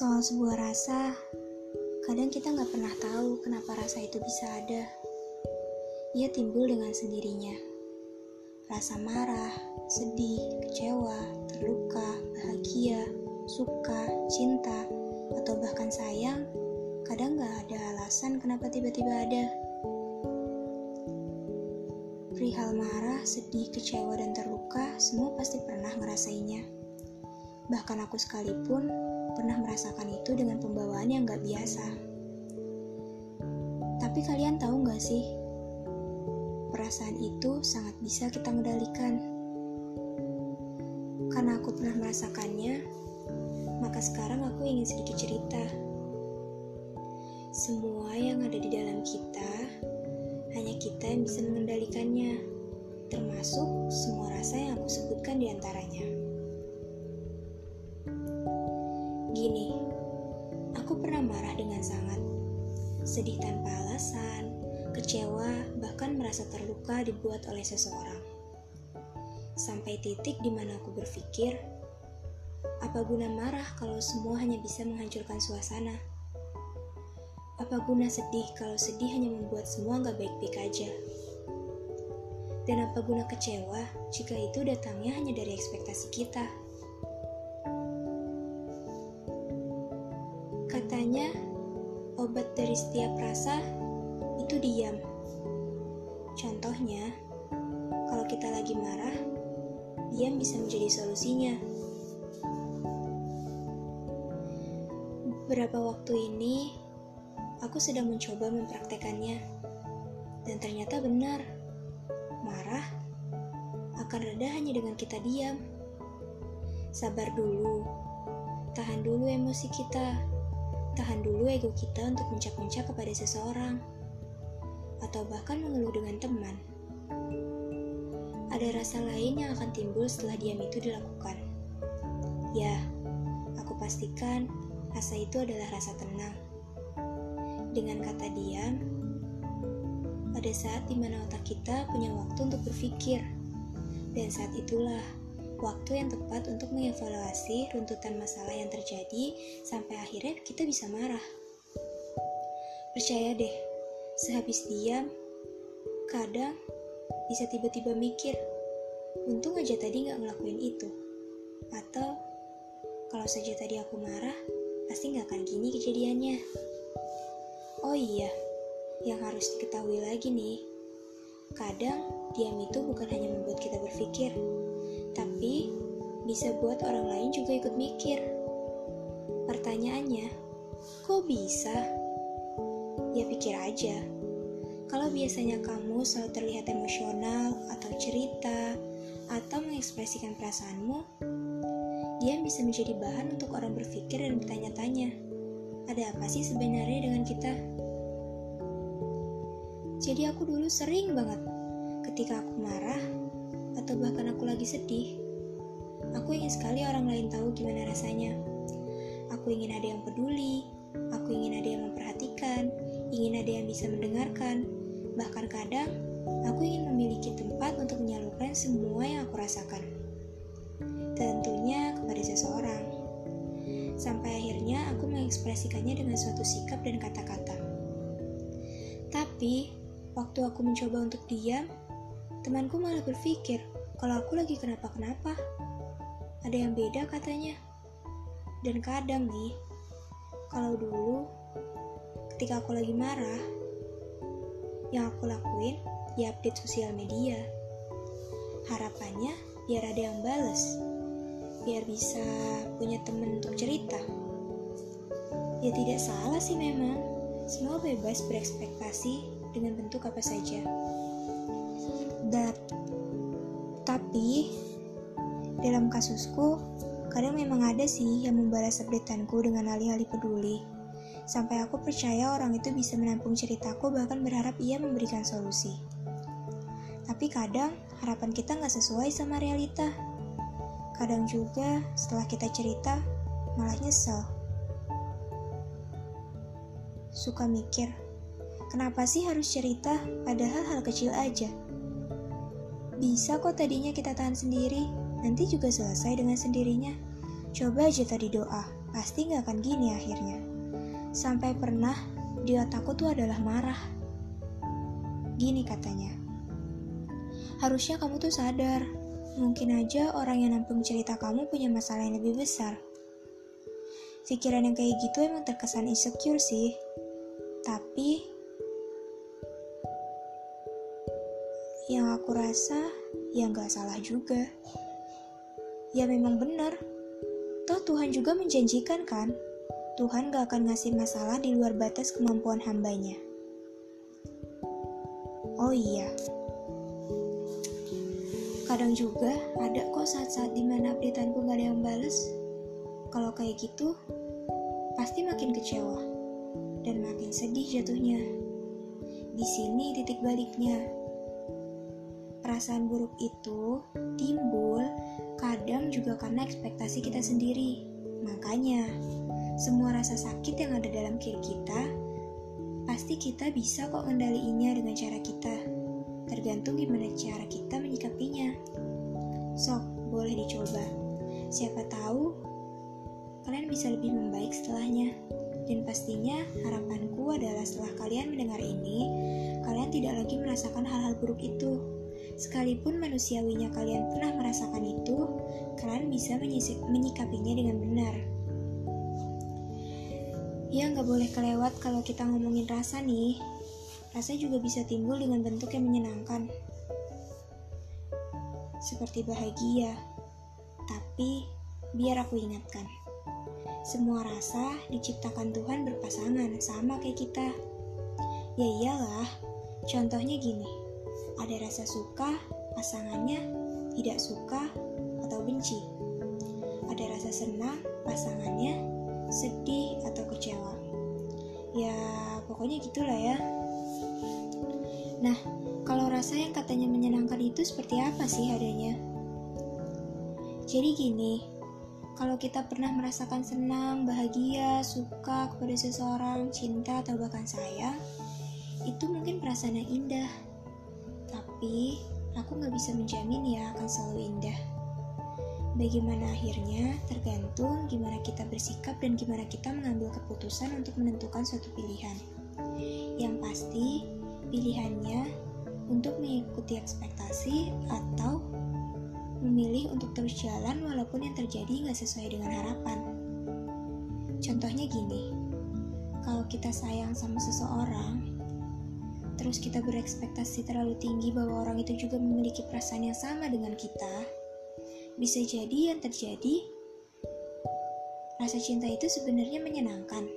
Soal sebuah rasa, kadang kita nggak pernah tahu kenapa rasa itu bisa ada. Ia timbul dengan sendirinya. Rasa marah, sedih, kecewa, terluka, bahagia, suka, cinta, atau bahkan sayang, kadang nggak ada alasan kenapa tiba-tiba ada. Perihal marah, sedih, kecewa, dan terluka, semua pasti pernah ngerasainnya. Bahkan aku sekalipun pernah merasakan itu dengan pembawaan yang gak biasa. Tapi kalian tahu gak sih, perasaan itu sangat bisa kita kendalikan. Karena aku pernah merasakannya, maka sekarang aku ingin sedikit cerita. Semua yang ada di dalam kita, hanya kita yang bisa mengendalikannya, termasuk semua rasa yang aku sebutkan di antaranya. Gini, aku pernah marah dengan sangat, sedih tanpa alasan, kecewa, bahkan merasa terluka dibuat oleh seseorang. Sampai titik di mana aku berpikir, apa guna marah kalau semua hanya bisa menghancurkan suasana? Apa guna sedih kalau sedih hanya membuat semua nggak baik-baik aja? Dan apa guna kecewa jika itu datangnya hanya dari ekspektasi kita? Setiap rasa itu diam. Contohnya, kalau kita lagi marah, diam bisa menjadi solusinya. Beberapa waktu ini, aku sedang mencoba mempraktekannya, dan ternyata benar. Marah akan reda hanya dengan kita diam. Sabar dulu, tahan dulu emosi kita tahan dulu ego kita untuk mencak-mencak kepada seseorang, atau bahkan mengeluh dengan teman. Ada rasa lain yang akan timbul setelah diam itu dilakukan. Ya, aku pastikan rasa itu adalah rasa tenang. Dengan kata diam, ada saat di mana otak kita punya waktu untuk berpikir, dan saat itulah waktu yang tepat untuk mengevaluasi runtutan masalah yang terjadi sampai akhirnya kita bisa marah. Percaya deh, sehabis diam, kadang bisa tiba-tiba mikir, untung aja tadi nggak ngelakuin itu. Atau, kalau saja tadi aku marah, pasti nggak akan gini kejadiannya. Oh iya, yang harus diketahui lagi nih, kadang diam itu bukan hanya membuat kita berpikir, tapi bisa buat orang lain juga ikut mikir. Pertanyaannya, kok bisa? Ya pikir aja. Kalau biasanya kamu selalu terlihat emosional atau cerita atau mengekspresikan perasaanmu, dia bisa menjadi bahan untuk orang berpikir dan bertanya-tanya, ada apa sih sebenarnya dengan kita? Jadi aku dulu sering banget ketika aku marah atau bahkan aku lagi sedih, aku ingin sekali orang lain tahu gimana rasanya. Aku ingin ada yang peduli, aku ingin ada yang memperhatikan, ingin ada yang bisa mendengarkan. Bahkan kadang, aku ingin memiliki tempat untuk menyalurkan semua yang aku rasakan. Tentunya kepada seseorang. Sampai akhirnya aku mengekspresikannya dengan suatu sikap dan kata-kata. Tapi, waktu aku mencoba untuk diam, Temanku malah berpikir kalau aku lagi kenapa-kenapa. Ada yang beda katanya. Dan kadang nih, kalau dulu ketika aku lagi marah, yang aku lakuin ya update sosial media. Harapannya biar ada yang bales, biar bisa punya temen untuk cerita. Ya tidak salah sih memang, semua bebas berekspektasi dengan bentuk apa saja. Dan tapi dalam kasusku kadang memang ada sih yang membalas updateanku dengan alih-alih peduli. Sampai aku percaya orang itu bisa menampung ceritaku bahkan berharap ia memberikan solusi. Tapi kadang harapan kita nggak sesuai sama realita. Kadang juga setelah kita cerita malah nyesel. Suka mikir, kenapa sih harus cerita padahal hal kecil aja? Bisa kok tadinya kita tahan sendiri, nanti juga selesai dengan sendirinya. Coba aja tadi doa, pasti gak akan gini akhirnya. Sampai pernah di otakku tuh adalah marah. Gini katanya, harusnya kamu tuh sadar, mungkin aja orang yang nampung cerita kamu punya masalah yang lebih besar. Pikiran yang kayak gitu emang terkesan insecure sih, tapi yang aku rasa ya nggak salah juga. Ya memang benar, toh Tuhan juga menjanjikan kan Tuhan gak akan ngasih masalah di luar batas kemampuan hambanya. Oh iya, kadang juga ada kok saat-saat di mana updateanku gak ada yang bales. Kalau kayak gitu, pasti makin kecewa dan makin sedih jatuhnya. Di sini titik baliknya. Perasaan buruk itu timbul kadang juga karena ekspektasi kita sendiri. Makanya, semua rasa sakit yang ada dalam diri kita, pasti kita bisa kok ngendaliinnya dengan cara kita. Tergantung gimana cara kita menyikapinya. Sok, boleh dicoba. Siapa tahu kalian bisa lebih membaik setelahnya. Dan pastinya harapanku adalah setelah kalian mendengar ini, kalian tidak lagi merasakan hal-hal buruk itu. Sekalipun manusiawinya kalian pernah merasakan itu, kalian bisa menyikapinya dengan benar. Ya nggak boleh kelewat kalau kita ngomongin rasa nih. Rasa juga bisa timbul dengan bentuk yang menyenangkan. Seperti bahagia. Tapi biar aku ingatkan. Semua rasa diciptakan Tuhan berpasangan sama kayak kita. Ya iyalah, contohnya gini. Ada rasa suka, pasangannya tidak suka atau benci. Ada rasa senang, pasangannya sedih, atau kecewa. Ya, pokoknya gitulah ya. Nah, kalau rasa yang katanya menyenangkan itu seperti apa sih adanya? Jadi gini, kalau kita pernah merasakan senang, bahagia, suka kepada seseorang, cinta, atau bahkan sayang, itu mungkin perasaan yang indah. Tapi, aku nggak bisa menjamin ya akan selalu indah. Bagaimana akhirnya tergantung gimana kita bersikap dan gimana kita mengambil keputusan untuk menentukan suatu pilihan. Yang pasti, pilihannya untuk mengikuti ekspektasi atau memilih untuk terus jalan walaupun yang terjadi nggak sesuai dengan harapan. Contohnya gini, kalau kita sayang sama seseorang, terus kita berekspektasi terlalu tinggi bahwa orang itu juga memiliki perasaan yang sama dengan kita, bisa jadi yang terjadi rasa cinta itu sebenarnya menyenangkan,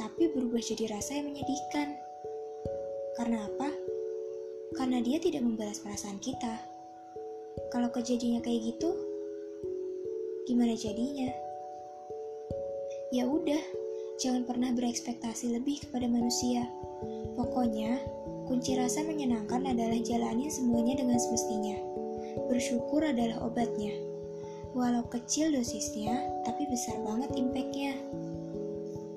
tapi berubah jadi rasa yang menyedihkan. Karena apa? Karena dia tidak membalas perasaan kita. Kalau kejadiannya kayak gitu, gimana jadinya? Ya udah, jangan pernah berekspektasi lebih kepada manusia. Pokoknya, kunci rasa menyenangkan adalah jalanin semuanya dengan semestinya. Bersyukur adalah obatnya. Walau kecil dosisnya, tapi besar banget impactnya.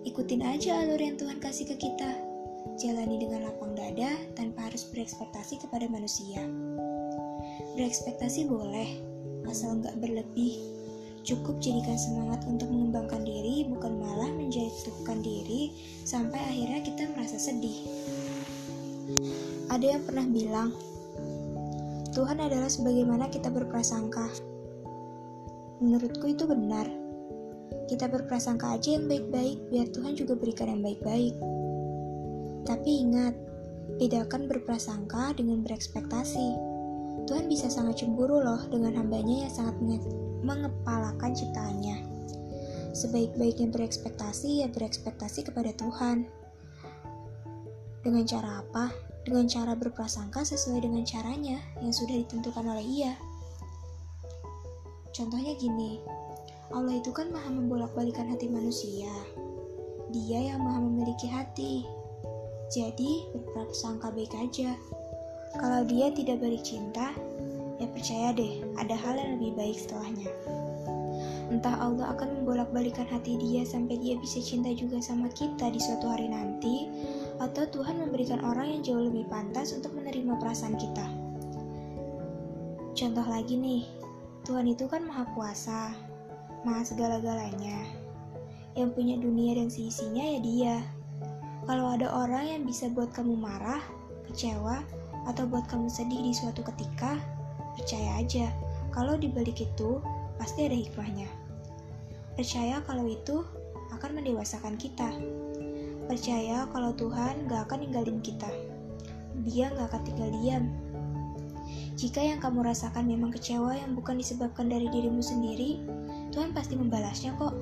Ikutin aja alur yang Tuhan kasih ke kita. Jalani dengan lapang dada tanpa harus berekspektasi kepada manusia. Berekspektasi boleh, asal nggak berlebih. Cukup jadikan semangat untuk mengembangkan diri, bukan malah menjatuhkan diri sampai akhirnya kita merasa sedih. Ada yang pernah bilang, Tuhan adalah sebagaimana kita berprasangka. Menurutku itu benar. Kita berprasangka aja yang baik-baik, biar Tuhan juga berikan yang baik-baik. Tapi ingat, bedakan berprasangka dengan berekspektasi. Tuhan bisa sangat cemburu loh dengan hambanya yang sangat mengepalakan ciptaannya. Sebaik-baiknya berekspektasi, ya berekspektasi kepada Tuhan. Dengan cara apa? dengan cara berprasangka sesuai dengan caranya yang sudah ditentukan oleh ia. Contohnya gini, Allah itu kan maha membolak-balikan hati manusia. Dia yang maha memiliki hati. Jadi, berprasangka baik aja. Kalau dia tidak balik cinta, ya percaya deh, ada hal yang lebih baik setelahnya. Entah Allah akan membolak-balikan hati dia sampai dia bisa cinta juga sama kita di suatu hari nanti, atau Tuhan memberikan orang yang jauh lebih pantas untuk menerima perasaan kita. Contoh lagi nih, Tuhan itu kan maha kuasa, maha segala-galanya. Yang punya dunia dan seisinya ya dia. Kalau ada orang yang bisa buat kamu marah, kecewa, atau buat kamu sedih di suatu ketika, percaya aja kalau di balik itu pasti ada hikmahnya. Percaya kalau itu akan mendewasakan kita. Percaya kalau Tuhan gak akan ninggalin kita. Dia gak akan tinggal diam. Jika yang kamu rasakan memang kecewa yang bukan disebabkan dari dirimu sendiri, Tuhan pasti membalasnya kok.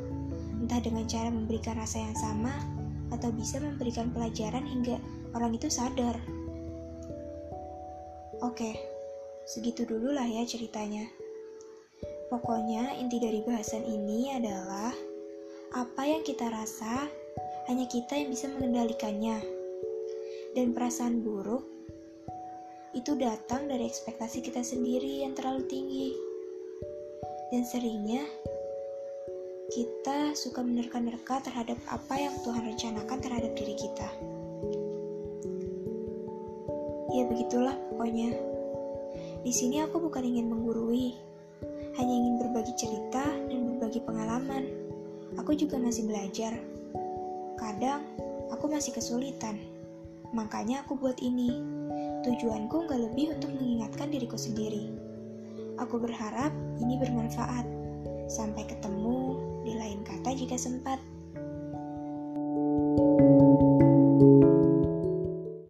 Entah dengan cara memberikan rasa yang sama, atau bisa memberikan pelajaran hingga orang itu sadar. Oke, segitu dulu lah ya ceritanya. Pokoknya inti dari bahasan ini adalah apa yang kita rasa hanya kita yang bisa mengendalikannya. Dan perasaan buruk itu datang dari ekspektasi kita sendiri yang terlalu tinggi. Dan seringnya kita suka menerka-nerka terhadap apa yang Tuhan rencanakan terhadap diri kita. Ya begitulah pokoknya. Di sini aku bukan ingin menggurui, hanya ingin berbagi cerita dan berbagi pengalaman. Aku juga masih belajar. Kadang aku masih kesulitan. Makanya aku buat ini. Tujuanku nggak lebih untuk mengingatkan diriku sendiri. Aku berharap ini bermanfaat. Sampai ketemu di lain kata jika sempat.